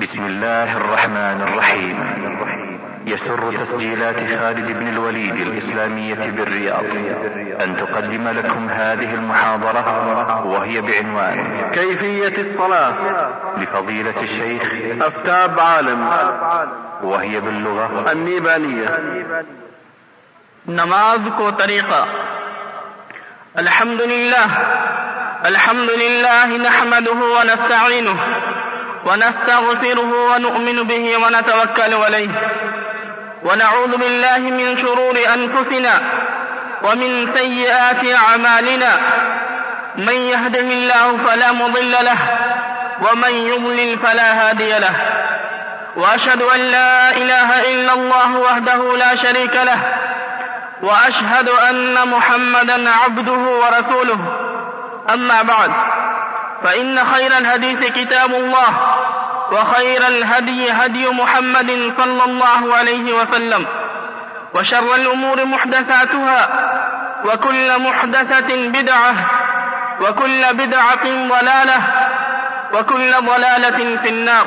بسم الله الرحمن الرحيم. يسر تسجيلات خالد بن الوليد الإسلامية بالرياض. أن تقدم لكم هذه المحاضرة وهي بعنوان كيفية الصلاة لفضيلة الشيخ أفتاب عالم وهي باللغة النيبانية نماز کو طریقہ الحمد للہ الحمد للہ نحمده ونستعینه ونستغفره ونؤمن به ونتوكل عليه. ونعوذ بالله من شرور أنفسنا ومن سيئات أعمالنا. من يهده الله فلا مضل له ومن يضلل فلا هادي له. وأشهد أن لا إله إلا الله وحده لا شريك له. وأشهد أن محمدا عبده ورسوله. أما بعد. فإن خير الحديث كتاب الله وخير الهدي هدي محمد صلى الله عليه وسلم وشر الأمور محدثاتها وكل محدثة بدعة وكل بدعة ضلالة وكل ضلالة في النار.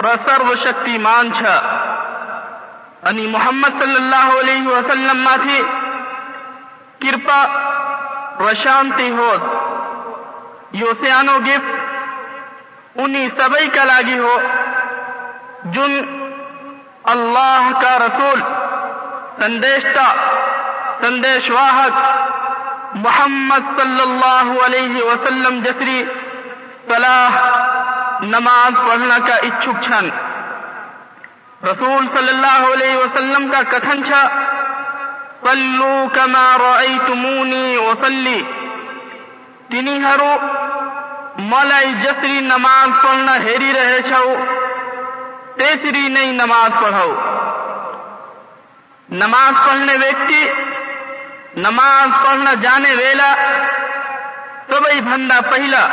سرو شکتی مان چھا انی محمد صلی اللہ علیہ وسلم کر شانتی ہو یو سیانو گف انی سبھی کا لاغی ہو جن اللہ کا رسول سندیشتا سندیش واہ محمد صلی اللہ علیہ وسلم جسری صلاح نماز پڑھنا کا اچھک چھن۔ رسول صلی اللہ علیہ وسلم کا کتھن چھا۔ صلو کما رأیتمونی وصلی۔ تینی ہرو ملائی جسری نماز پڑھنا ہیری رہے چھو تیسری نئی نماز پڑھو نماز پڑھنے ویکتی، نماز پڑھنا جانے ویلا سبئی بھندہ پہلا۔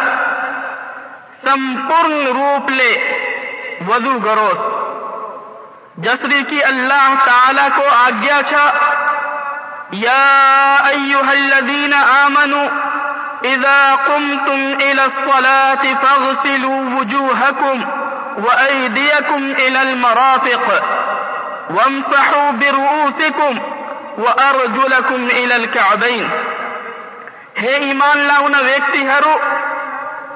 સંપૂર્ણ રૂપ લે વજુ કરો જસરી કી અલ્લાહ તાલા કો આજ્ઞા છ યા અય્યુહલ્લદીન આમનુ اذا قمتم الى الصلاه فاغسلوا وجوهكم وايديكم الى المرافق وامسحوا برؤوسكم وارجلكم الى الكعبين હે ઈમાન લાવના વ્યક્તિ હરો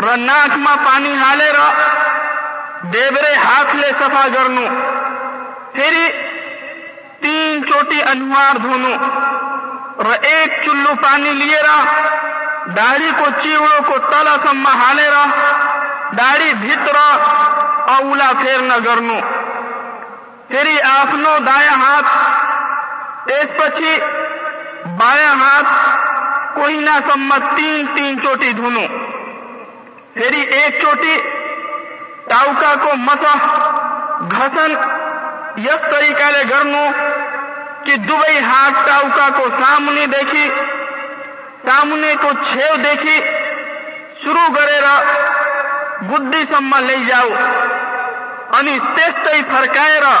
ر نک میں پانی ہر ہاتھ لفا کر د ایک چلو پانی لاڑی کو چیوڑوں کو تلسم ہالی بھیتر اولا فی گر فیری آپ دایا ہاتھ ایک بایا ہاتھ کوئناسم تین تین چوٹی د تیری ایک چوٹی ٹاؤکا کو مسا گھسن، یس طریقہ لے گرنو کہ دبئی ہاتھ ٹاؤکا کو سامنے دیکھی، سامنے کو چھو دیکھی، شروع کرے بدھی سما لے جاؤ۔ انی تیستہی پھرکائے را،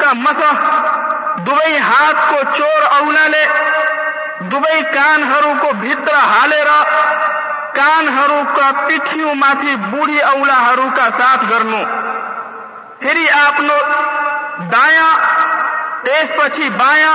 کا مسا دبئی ہاتھ کو چور اونلے دبئی کان ہرو کو بھیتر ہالے را کان ہرو کا پیٹھیوں ماتھی بوڑھی اولا ہرو کا ساتھ گرنو۔ پھر آپ نو دایاں تیس پچھی بایاں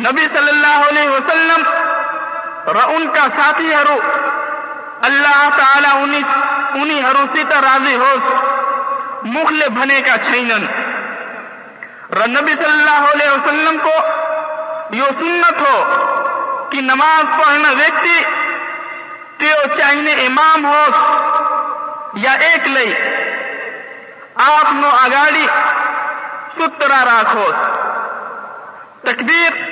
نبی صلی اللہ علیہ وسلم اور ان کا ساتھی ہرو۔ اللہ تعالی انہی ہرو سیتا راضی ہو۔ مخل بھنے کا چھینن۔ نبی صلی اللہ علیہ وسلم کو یہ سنت ہو کہ نماز پڑھنا ویکتی تیو چاہیے امام ہو یا ایک لئی۔ آپ نو اگاڑی سترا راکھو۔ تکبیر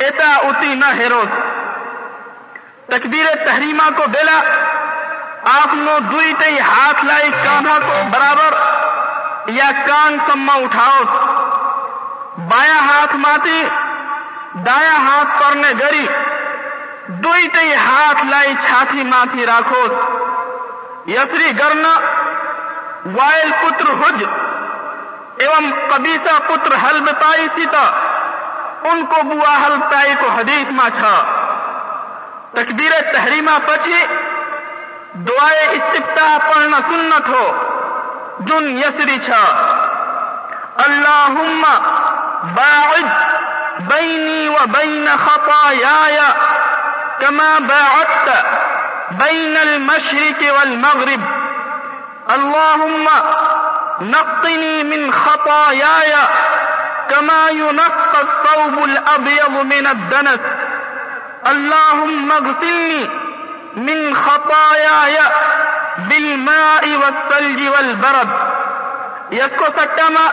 ایتا اتی نہ ہیروز تکبیر تحریمہ کو بیلا۔ آپ نو دوئی تئی ہاتھ لائی کانہ کو برابر۔ یا کان سما اٹھاؤ۔ بایا ہاتھ ماتی دایا ہاتھ پرنے گری۔ دوئی تئی ہاتھ لائی چھاتی ماتی راکھو۔ یسری گرنا، وائل پتر حج۔ ایوم قبیسہ پتر حل بتائی سیتا۔ ان کو بوا بواہل تائی کو حدیث ماں چھا۔ تکبیر تحریمہ پچی دعائے استفتا پڑھنا سنت ہو۔ جن یسری چھا۔ اللہم باعد بینی و بین خطایایا کما باعدت بین المشرق والمغرب۔ اللہم نقنی من خطایایا كما ينقى الثوب الأبيض من الدنس. اللهم اغسلني من خطاياي بالماء والثلج والبرد. يكو ستما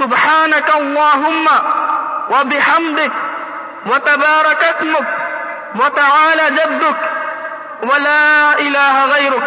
سبحانك اللهم وبحمدك وتبارك اسمك وتعالى جدك. ولا إله غيرك.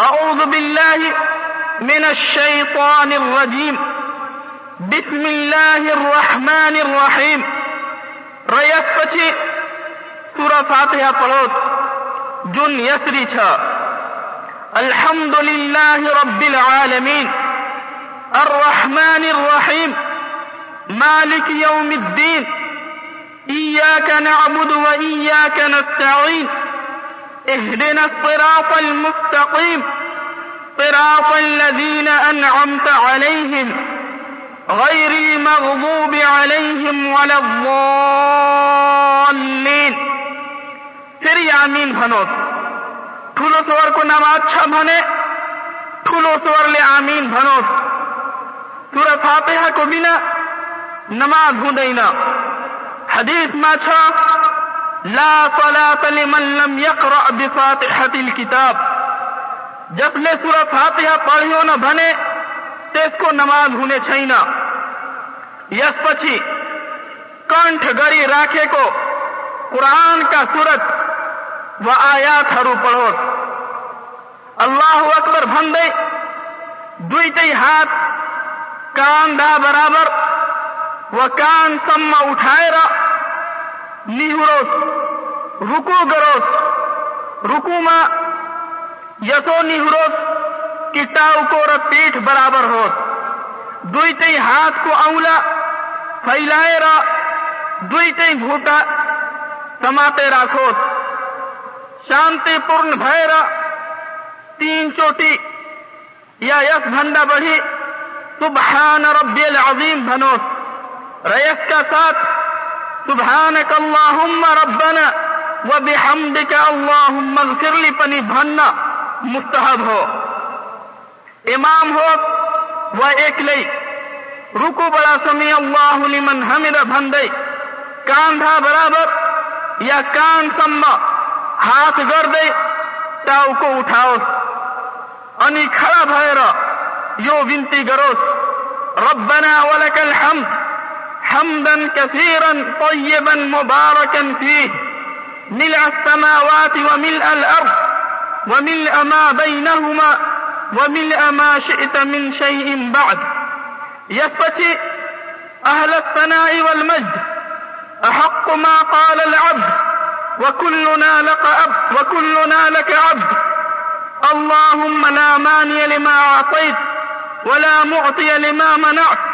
أعوذ بالله من الشيطان الرجيم. بسم الله الرحمن الرحيم. ريس پچی سورة فاتحة پڑھوس جن يسري چھا الحمد لله رب العالمين. الرحمن الرحيم. مالك يوم الدين. إياك نعبد وإياك نستعين. اهدنا الصراط المستقيم. صراط الذين أنعمت عليهم غير المغضوب عليهم ولا الضالين. تري امين হনত ঠুলো তোয়ার কো নামাজ সামনে। ঠুলো তোয়ারলে আমিন হনত তোরা ফাতেহা কবি না নামাজ হুঁদাই না। হাদিস মাছা لا صلاة لمن لم يقرأ بفاتحة الكتاب۔ جس نے سورة فاتحة پڑھی ہو نہ بنے تو کو نماز ہونے چھائینا یس پچھی کنٹھ گری راکھے کو قرآن کا سورت و آیات ہرو پڑھو۔ اللہ اکبر بھندے، دوئی تی ہاتھ کان دا برابر و کان سما اٹھائے رہا۔ نیہروس رکو گروس۔ رکوما یسو نیہروس کٹاؤ کو پیٹ برابر ہوت دوئی ہاتھ کو اولا پھیلائے را، دوئی گھوٹا سماتے راکھوت شانتی پورن بھیرا تین چوٹی یا یس بھنڈا بڑھی۔ سبحان ربی العظیم بھنوت ریس کا ساتھ سبحانك اللهم ربنا وبحمدك اللهم اغفر لي پنی بھاننا مستحب ہو۔ امام ہو و ایک لئی۔ رکو بڑا سمی اللہ لمن حمد بھندئی۔ کاندھا برابر یا کان سما ہاتھ گر دے تاؤ کو اٹھاؤ۔ انی کھڑا بھائر یو ونتی گروس۔ ربنا ولک الحمد۔ حمدا كثيرا طيبا مباركا فيه. ملء السماوات وملء الأرض وملء ما بينهما وملء ما شئت من شيء بعد. يفتي أهل الثناء والمجد. أحق ما قال العبد. وكلنا لك عبد وكلنا لك عبد. اللهم لا ماني لما أعطيت ولا معطي لما منعت.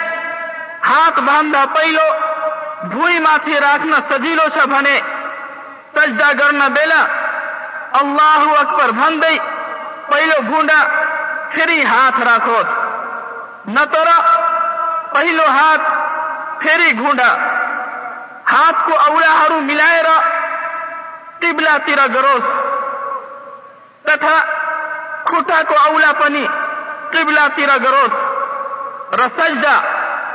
ہاتھ باندہ پہلے بھى رکھنا سجل چاہ بيلا اہ اكبر بندے پہ گڑا فاط ركھوس نہ تو پہلو ہاتھ فا ہيں اولا ملا ٹيبلہ تير كروس تر كاكلا پنى ٹيبلہ تر كروسا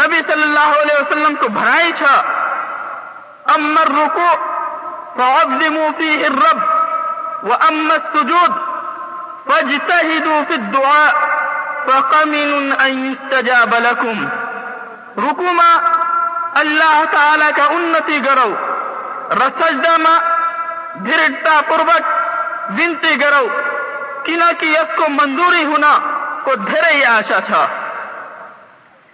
نبی sallallahu alaihi wasallam તો ભરાય છે અમર રુકુ فعظموا فيه الرب واما السجود فاجتهدوا في الدعاء فقمن ان يستجاب لكم رکوما اللہ تعالی کا انتی کرو رسجدما دھرٹتا قربت ونتی کرو کنا کی اس کو منظوری ہونا کو دھرے آشا چھا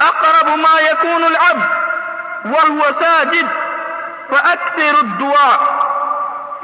أقرب ما يكون العبد وهو ساجد فأكثر الدعاء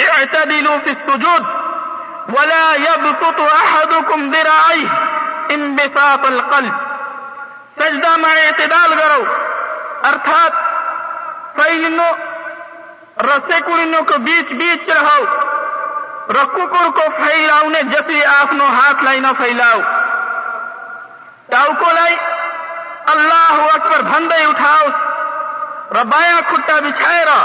اعتدلوا في السجود ولا يبسط احدكم ذراعيه انبساط القلب. سجدہ میں اعتدال کرو ارتھات پہلنو رسے کڑینوں کو بیچ بیچ رہو. رکوکر کو پھیلاؤ نے جسی آفنو ہاتھ لائن پھیلاؤ ٹاؤکو لائی، اللہ اکبر بھندے اٹھاؤ. ربایا کھٹا بچھائے رہا.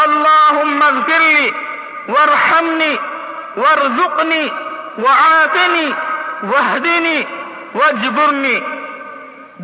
اللهم اغفر لي وارحمني وارزقني وعافني واهدني واجبرني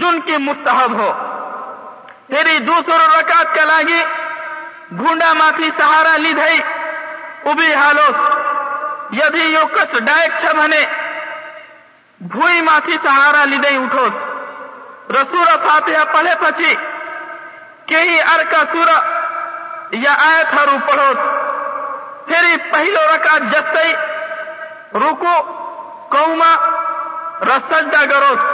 جن کی متحد ہو۔ تیری دوسر رکعت کلاگی گھونڈا مافی سہارا لیدھئی ابھی حالوس یدی یو کس ڈائک چھ بھنے بھوئی مافی سہارا لیدھئی اٹھوس رسول فاتحہ پلے پچی کئی ارکا سورہ یا آیت ہرو پڑھوس تیری پہلو رکعت جستائی رکو، قومہ، رسجدہ گروس۔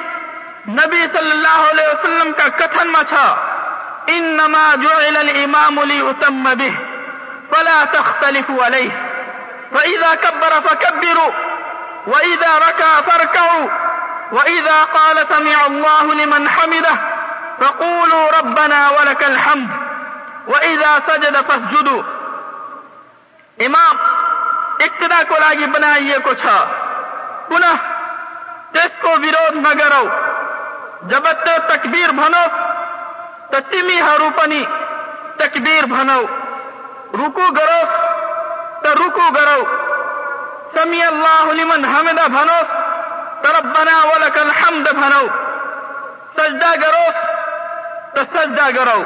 نبی صلی اللہ علیہ وسلم کا کتھن مچھا انما جعل الامام لی اتم به فلا تختلف علیہ فإذا کبر فکبروا وإذا ركع فاركعوا وإذا قال سمع الله لمن حمده فقولوا ربنا ولك الحمد وإذا سجد فاسجدوا. امام اقتدا کو لاگی بنائیے کچھا پنہ جس کو ویرود نہ کرو جبت ಜಬತ್ತೆ ತಕ್ಬೀರ್ ಭನೋ ہارو پنی تکبیر بھنو رکو گرو تو رکو گرو سمی اللہ لمن حمد بھنو ربنا ولك الحمد بھنو سجدہ گرو تو سجدہ گرو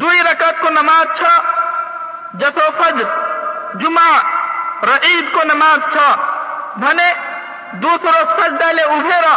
دوئی رکعت کو نماز چھا جسو فج جمعہ رعید کو نماز چھا بھنے دوسرو سجدہ لے اوہرہ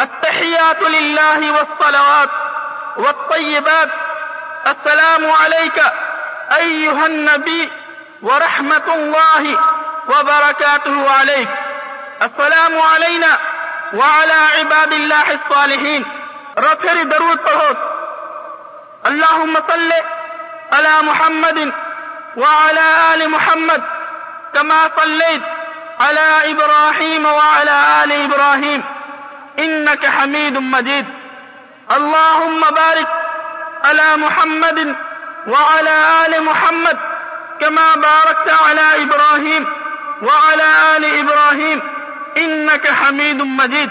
التحيات لله والصلوات والطيبات السلام عليك أيها النبي ورحمة الله وبركاته عليك السلام علينا وعلى عباد الله الصالحين رفر درود پڑھو اللهم صل على محمد وعلى آل محمد كما صليت على إبراهيم وعلى آل إبراهيم. إنك حميد مجيد. اللهم بارك على محمد وعلى آل محمد كما باركت على إبراهيم وعلى آل إبراهيم. إنك حميد مجيد.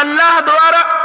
الله دوارا.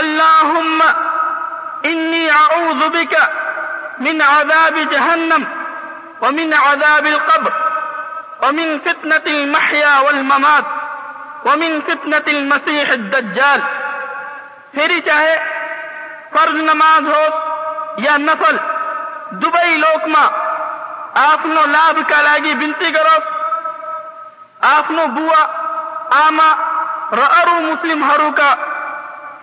اللهم إني أعوذ بك من عذاب جهنم ومن عذاب القبر ومن فتنة المحيا والممات ومن فتنة المسيح الدجال. پھر چاہے فرض نماز ہو یا نفل، دبئی لوکما آپنو لابھ کا لاگی بنتی کرو آپنو بوا، آما رو مسلم ہرو کا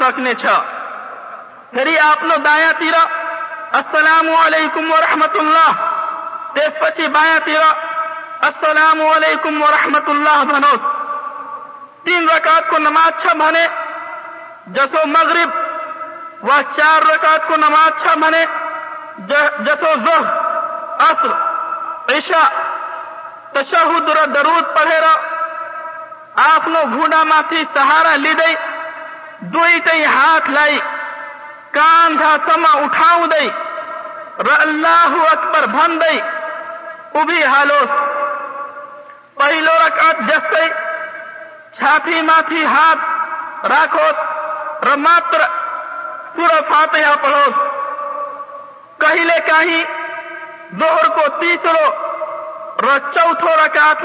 શકને છ ફરી આપનો દાયા તીર અસલામ અલૈકુમ વરહમતુલ્લાહ السلام علیکم ورحمۃ اللہ بھنو تین رکعت کو نماز چھ بنے جسو مغرب و چار رکعت کو نماز چھ بنے جسو ظہر عصر عشاء تشہد درود پڑھے رہا آپ گوڈا میارا لاتا سم اٹھے راہر بند ابھی ہال پہلے رک جس چافی ہاتھ رکھوس ماتیا پڑھوس دیسرو ر چوٹو رکت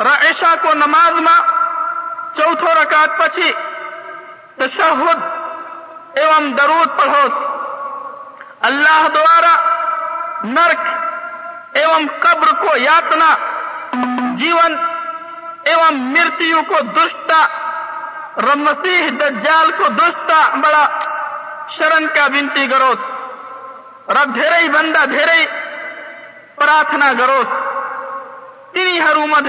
رشا کو نماز میں چوتھو رکعت پچی تشہد ایوم درود پڑھو۔ اللہ دوارا نرک ایوم قبر کو یاتنا، جیون ایوم مرتیو کو دشتا رمسیح دجال کو دشتا، بڑا شرن کا بنتی گروت رب دھیرے بندہ دیر پرا کروس تین مد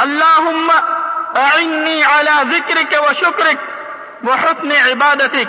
اللهم أعني على ذكرك وشكرك وحسن عبادتك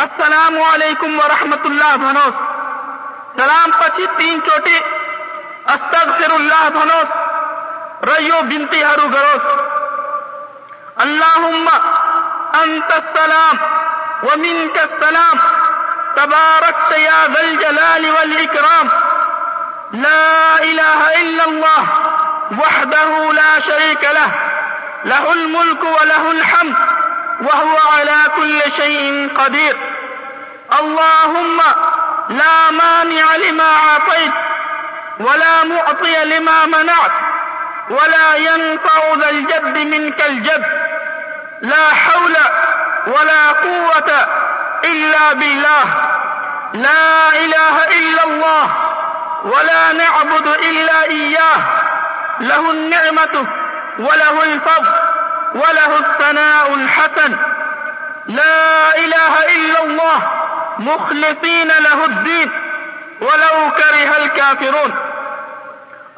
السلام علیکم ورحمۃ اللہ بھنوس سلام پچی تین چوٹی۔ استغفر اللہ بھنوس ریو بنتی ہرو گروس اللہم انت السلام ومنک السلام۔ تبارکت یا ذا الجلال والاکرام۔ لا الہ الا اللہ وحده لا شريك له له الملك وله الحمد۔ وهو على كل شيء قدير اللهم لا مانع لما أعطيت ولا معطي لما منعت ولا ينفع ذا الجد منك الجد لا حول ولا قوة إلا بالله لا إله إلا الله ولا نعبد إلا إياه له النعمة وله الفضل وله الثناء الحسن لا إله إلا الله مخلصين له الدين. ولو كره الكافرون.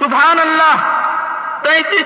سبحان الله تيتي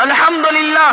الحمد لله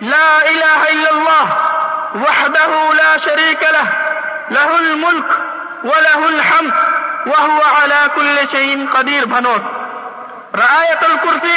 لا إله إلا الله وحده لا شريك له له الملك وله الحمد وهو على كل شيء قدير بنوت رآية الكرسي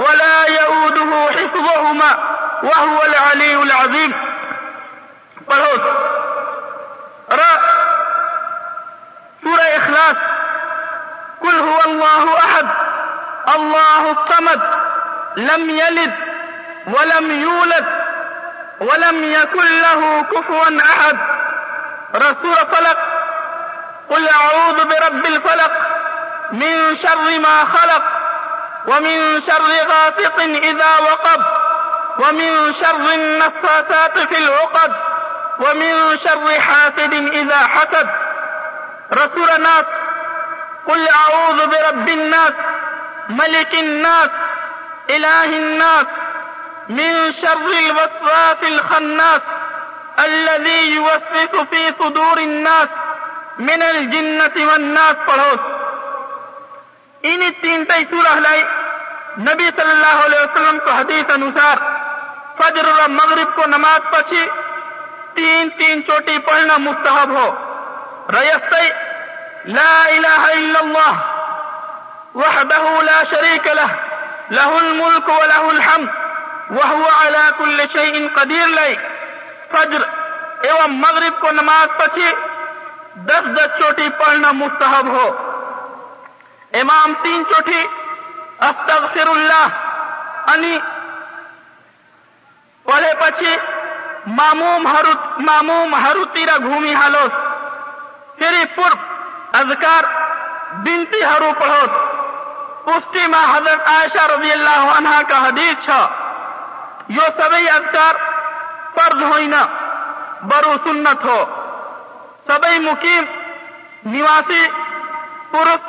ولا يؤوده حفظهما وهو العلي العظيم. بلوت را سورة إخلاص. قل هو الله أحد الله الصمد لم يلد ولم يولد ولم يكن له كفوا أحد. رسول فلق قل أعوذ برب الفلق من شر ما خلق. ومن شر غاسق إذا وقب ومن شر النفاثات في العقد ومن شر حاسد إذا حسد. رسول الناس قل أعوذ برب الناس ملك الناس إله الناس من شر الوسواس الخناس الذي يوسوس في صدور الناس من الجنة والناس انہی تین تئی سورہ لائی نبی صلی اللہ علیہ وسلم کو حدیث انوسار فجر اور مغرب کو نماز پچھی تین تین چوٹی پڑھنا مستحب ہو۔ ریستی لا الہ الا اللہ وحده لا شریک له له الملک وله الحمد وهو على كل شيء قدیر لائی فجر ایوم مغرب کو نماز پچھی دس دس چوٹی پڑھنا مستحب ہو۔ امام تین چوٹی અસ્તગફિર ولے پچھے ماموم حروت ماموم حروتی را گھومی હાલો تیری پر اذکار بنتی ہرو پڑھوت پشتی میں حضرت عائشہ رضی اللہ عنہ کا حدیث چھا یو سبھی اذکار فرض ہوئی نا برو سنت ہو سبھی مقیم نواسی پورش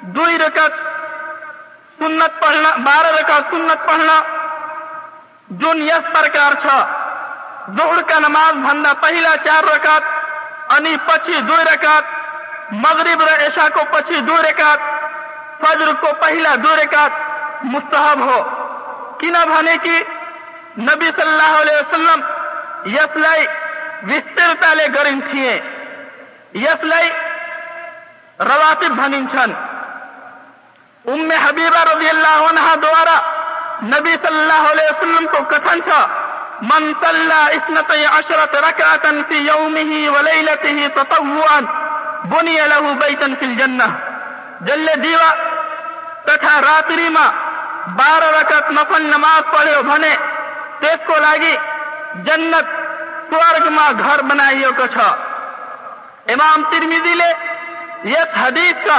دوئی رکعت سنت پڑھنا، بارہ رکعت سنت پڑھنا جن چھا زہر کا نماز پہلا چار رقت اچھی پچ رکت مذریب ر کو پچ دور رکعت، فجر کو پہلا دو رکعت مستحب ہونے کی نبی سلیہ وسترتا روایب بنی چھن۔ ام حبیبہ رضی اللہ عنہ دوارا نبی صلی اللہ علیہ وسلم کو کتن تھا، من صلى اثنتي عشرة ركعة في يومه وليلته تطوعا بنی له بیتا فی الجنہ. جل جیوا تتھا راتری ما بار رکعت نفل نماز پڑھے و بھنے تیس کو તેસકો جنت سوارگ ما گھر بنائیو کچھا امام ترمیدی لے یہ حدیث کا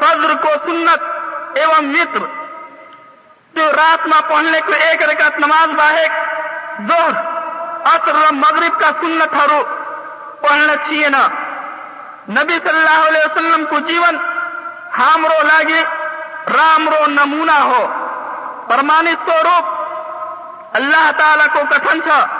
فجر کو سنت ایوم متر جو رات میں پڑھنے کو ایک رکعت نماز باہر زہر اثر و مغرب کا سنت ہرو پڑھنا چاہیے نا نبی صلی اللہ علیہ وسلم کو جیون ہام رو لاگے رام رو نمونہ ہو پرمانت تو روپ اللہ تعالی کو کٹن چھ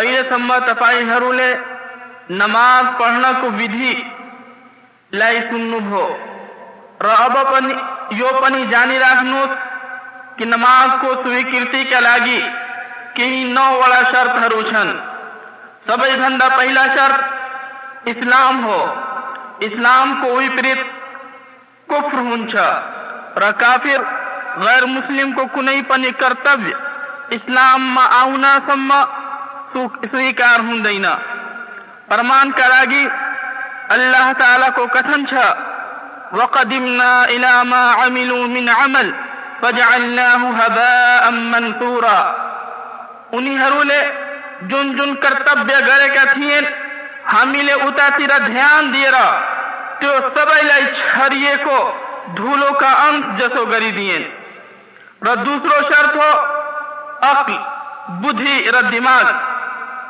عین سمبا تپائی ہرولے نماز پڑھنا کو ودھی لائی سنب ہو۔ رب پنی یو پنی جانی راخنوت کہ نماز کو سویکرتی کے لاگی کہ نو وڑا شرط ہروچن سب دھندا پہلا شرط، اسلام ہو۔ اسلام کو وپریت کفر ہنچا کافر غیر مسلم کو کنئی پنی اسلام ما ఇసుని కారణుందైన పరమాన్ కలాగి అల్లాహ్ తాలాకు కథంచ وقدمنا إلى ما عملوا من عمل فجعلناه هباء منثورا۔ انہی حرولے جن جن کر تب بے گرے کا تھین حاملے اتا تیرا دھیان دیرا تو سب سبیلائی چھریے کو دھولو کا انت جسو گری دین رد دوسرو شرط ہو، عقل، بدھی رد دماغ۔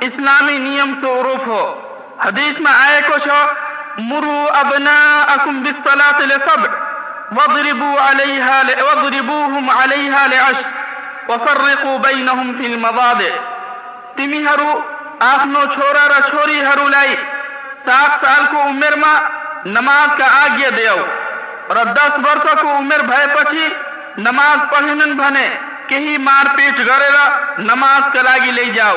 اسلامی نیم تو عروف ہو۔ حدیث میں آئے کچھ ہو، مرو ابنا اکم بسلاط لصبر وضربوا عليها ل... وضربوهم عليها لعشر، وفرقوا بينهم في المضاجع تمی ہرو، آخنو چھورا را چھوری ہرو لائی۔ سات سال کو عمر ما نماز کا آگے دیو۔ اور دس برس کو عمر بھائی پچی نماز پڑھنن بھنے کہیں مار پیٹ گرے را، نماز کلاگی لے جاؤ۔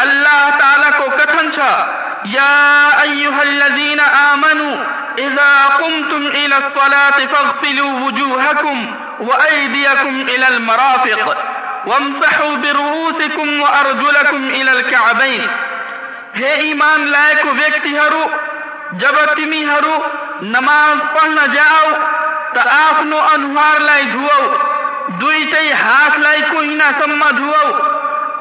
الله تعالى كوكتن شا. يا أيها الذين آمنوا إذا قمتم إلى الصلاة فاغسلوا وجوهكم وأيديكم إلى المرافق وامسحوا برؤوسكم وأرجلكم إلى الكعبين. هي إيمان لايكو بيكتي هرو جبتمي هرو نماز پڑھنا جاؤ تآفنو انوار لائي دھوو دوئتي هاف لائي کوئنا سمّا دھوو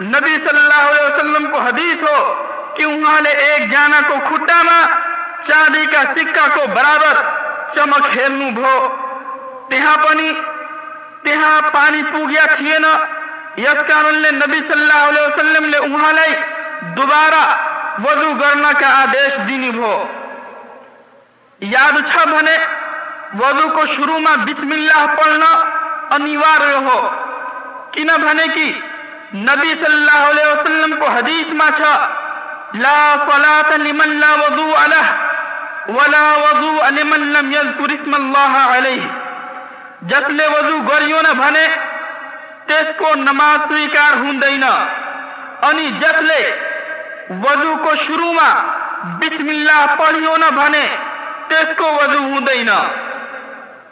نبی صلی اللہ علیہ وسلم کو حدیث ہو کہ انہوں نے ایک جانا کو کھٹا نہ چاندی کا سکہ کو برابر چمک کھیلنو بھو۔ تہاں پانی تہاں پانی پو گیا کھیے نہ یس کارن لے نبی صلی اللہ علیہ وسلم لے انہاں لئی دوبارہ وضو گرنا کا آدیش دینی بھو۔ یاد اچھا بھنے، وضو کو شروع میں بسم اللہ پڑھنا انیوار رہو۔ کینہ بھنے کی نبی صلی اللہ علیہ وسلم کو حدیث ماچھا لا صلاة لمن لا وضوء له ولا وضوء لمن لم يذكر اسم الله عليه لے وضوء گریوں نہ بھنے تیس کو نماز سویکار ہون دینا انی جس لے وضوء کو شروع ما بسم اللہ پڑھیوں نہ بھنے تیس کو وضوء ہون دینا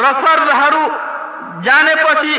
رفر، رہرو، جانے پچی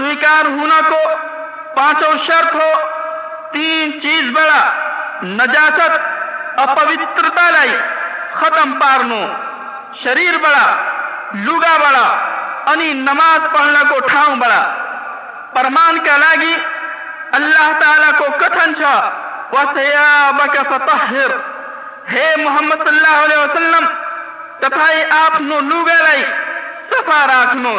سویکار ہونا کو پانچوں شرط ہو تین چیز بڑا نجاست اپوترتا لائی ختم پارنو شریر بڑا لوگا بڑا انی نماز پڑھنا کو ٹھاؤں بڑا پرمان کا لاگی اللہ تعالی کو کتھن چھا وَسَيَابَكَ فَتَحْحِرُ ہے محمد صلی اللہ علیہ وسلم تفائی آپنو لوگا لائی صفا راکھنو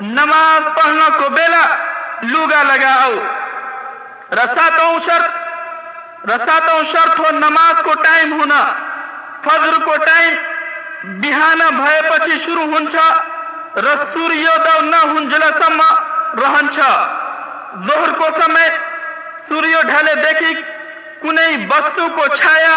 نماز پڑھنا کو بیلا، لوگا لگاؤ رساتا ہوں شرط، رساتوں شرط ہو نماز کو ٹائم ہونا۔ فجر کو ٹائم بہانا بھائے پچی شروع ہنچ رسور یودو نہ ہنجلا سما رہنچ زہر کو سمیں سوریو ڈھلے دیکھی کنے بستو کو چھایا۔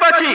پچی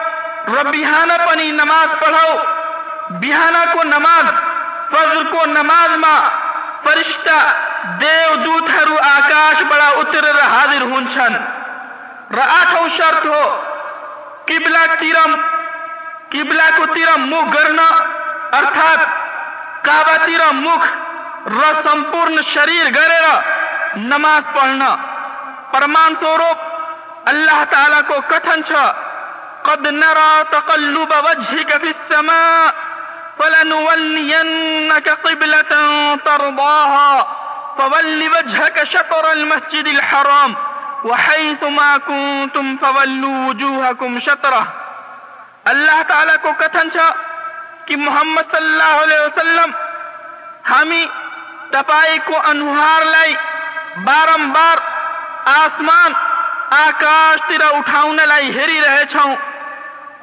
و بہانہ پنی نماز پڑھو بہانہ کو نماز فجر کو نماز ما فرشتہ، دیو دوت ہرو آکاش بڑا اتر را حاضر ہون چھن۔ را آٹھو شرط ہو، قبلہ تیرم، قبلہ کو تیرم مو گرنا ارثات کعبہ تیرم مکھ ر سمپورن شریر گرے نماز پڑھنا۔ پرمان تو سوروپ اللہ تعالیٰ کو کتھن چھا۔ قد نرى تقلب وجهك في السماء فلنولينك قبلة ترضاها فول وجهك شطر المسجد الحرام وحيث ما كنتم فولوا وجوهكم شطرة. الله تعالى کو کتن كي محمد صلى الله عليه وسلم همي تپائی أنهار انہار لائی بارم بار آسمان آکاش تیرا اٹھاؤن لائی ہری رہے چھاؤں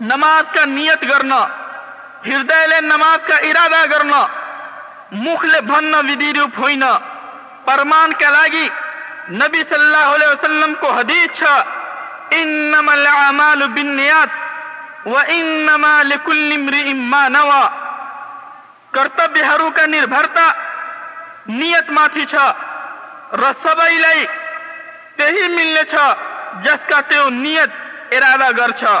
نماز کا نیت کرنا، ہردے لے نماز کا ارادہ کرنا مخل بھننا ودی روپ ہوئینا پرمان کا لاگی، نبی صلی اللہ علیہ وسلم کو حدیث چھا، انما الاعمال بالنیات وانما لکل امرئ ما نوى کرتبیہ ہرو کا نربھرتا، نیت ماتھی چھا رسبائی لئی تہی ملنے چھا، جس کا تیو نیت ارادہ گر چھا۔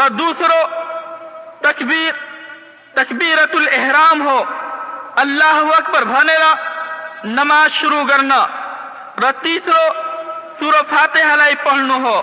اور دوسرو تکبیر تکبیرت الاحرام ہو۔ اللہ اکبر، بھانے نماز شروع کرنا۔ ر تیسرو ہو۔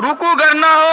رکو کرنا ہو۔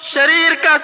شریر کا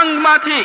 انگ ماتھی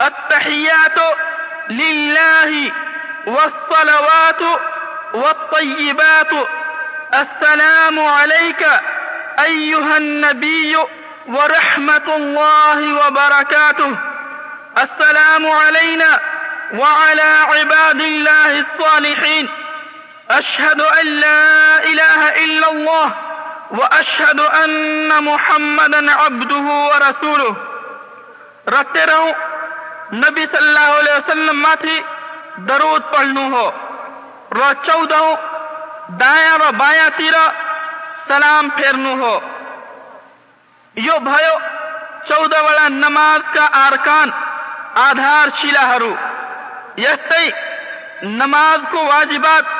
التحيات لله والصلوات والطيبات السلام عليك أيها النبي ورحمة الله وبركاته السلام علينا وعلى عباد الله الصالحين أشهد أن لا إله إلا الله وأشهد أن محمدا عبده ورسوله. رتے رہو صلى الله عليه علیہ وسلم ماتھی درود پڑھنو ہو. رو چودہ دایا و سلام پھیرنو ہو. یو بھائیو چودہ والا نماز کا آرکان آدھار شیلہ ہرو. نماز کو واجبات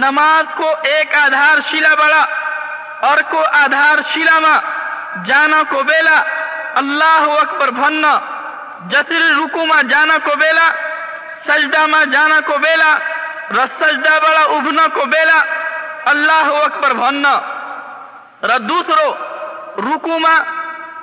نماز کو ایک آدھار شیلا بڑا اور کو آدھار شیلا ماں جانا کو بیلا اللہ اکبر بھننا جسر رکو ماں جانا کو بیلا سجدہ ماں جانا کو بیلا رس سجدہ بڑا ابنا کو بیلا اللہ اکبر بھننا دوسرو رکو ماں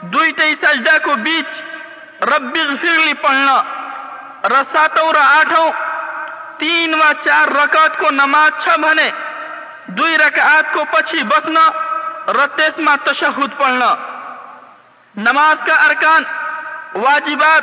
دویتے سجدہ کو، بیچ رب اغفرلی پڑھنا. رساتوں را آٹھوں تین و چار رکعت کو نماز چھ بھنے. دوئی رکعت کو پچھی بسنا، رتیس رتیسما تشہد پڑھنا. نماز کا ارکان، واجبات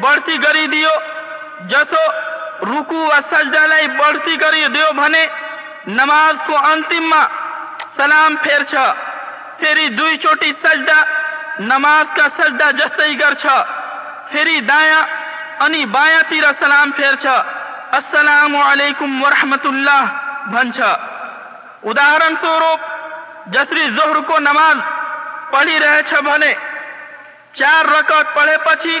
بڑھتی گری دیو، جسو رکو و سجدہ لئی بڑھتی گری دیو بھنے، نماز کو انتیم ماں سلام پھیر چھا۔ پھری دوی چوٹی سجدہ، نماز کا سجدہ جستی گر چھا۔ پھری دایا، انی بایا تیرا سلام پھیر چھا۔ السلام علیکم ورحمت اللہ بھن چھا۔ اداہرن سوروپ جسری زہر کو نماز پڑھی رہے چھا بھنے۔ چار رکعت پڑھے پچھی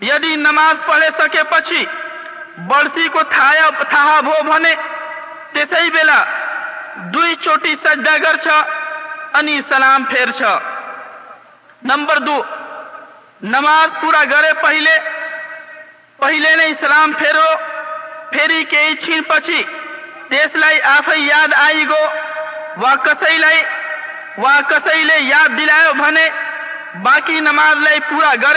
یعنی نماز پڑھ سکے برشی کوہ ہونے اسی بلا دو نمبر دو نماز پورا کرے پہلے پہلے نئی سلام فیرو فیری چھی پچ یاد آئی گو وا کس کس یاد دلا باقی نماز پورا کر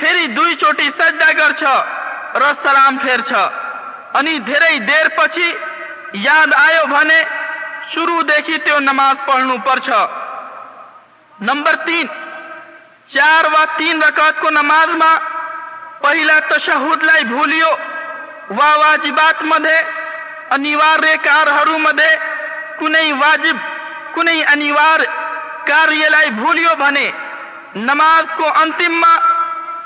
سجا کر سرام فیچر یاد آئے شروع دیکھ نماز پڑھنے چار وکت کو نماز پہلا تو شہد لائی بھول وا واجبات مداریہ مد واج کنوار نماز کو اتنی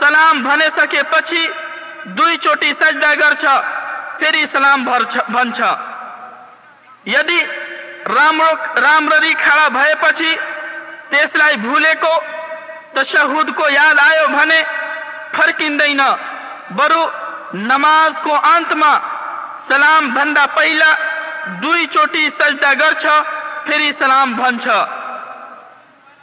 سلام سجدہ کڑا بھائی کو یاد آئے فرک نماز کو سلام پہ سجدہ سلام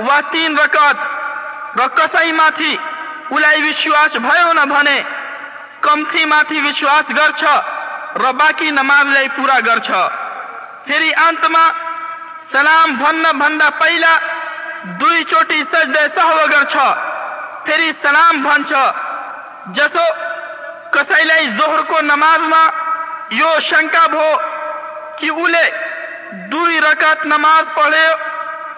وا تین رقت میری کمفی میشوس نماز پورا کری اتم سلام بن بندہ پہلا دئی چوٹی سجدہ سلام بن جسو کسلائی زوہر کو نماز میں یہ شکا ہوئی رقت نماز پڑے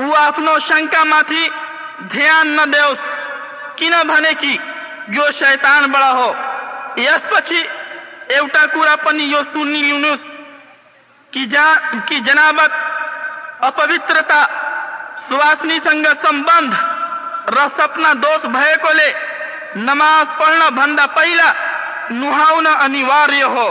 وہ آپ شاتان بڑا ایسا جناب اپنی سمند ر سپنا دوست نماز پڑھنا بند پہ نوعنا اینواریہ ہو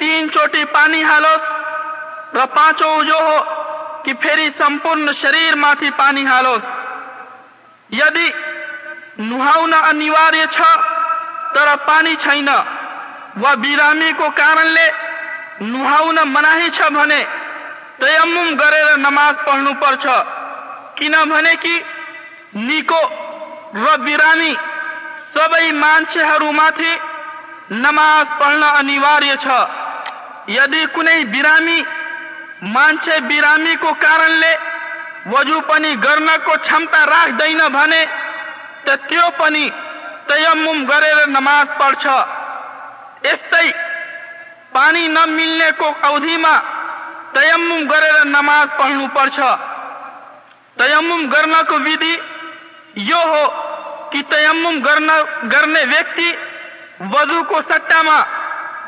تین چوٹی پانی ہالوس ر پانچ اجو ہوپ شریر میں پانی ہالوس یعنی نہونا اینواریہ تر پانی چھوٹے کارنونا منا چنے تم کرماز پڑھ پڑھ کی؟ نو رم سب مسے نماز پڑھنا اینواریہ دی بنچے برامی کو کارل پانی کو چمتا رکھنے تیام کرماز پڑھ اس پانی نملنے کو ادھی میں تیام گر نم پڑھنے پڑھ تیام کو ہوم وز کو سٹا میں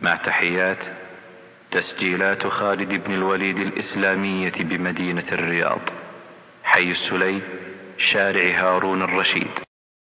مع تحیات تسجيلات خالد بن الوليد الإسلامية بمدينة الرياض حي السلي شارع هارون الرشيد.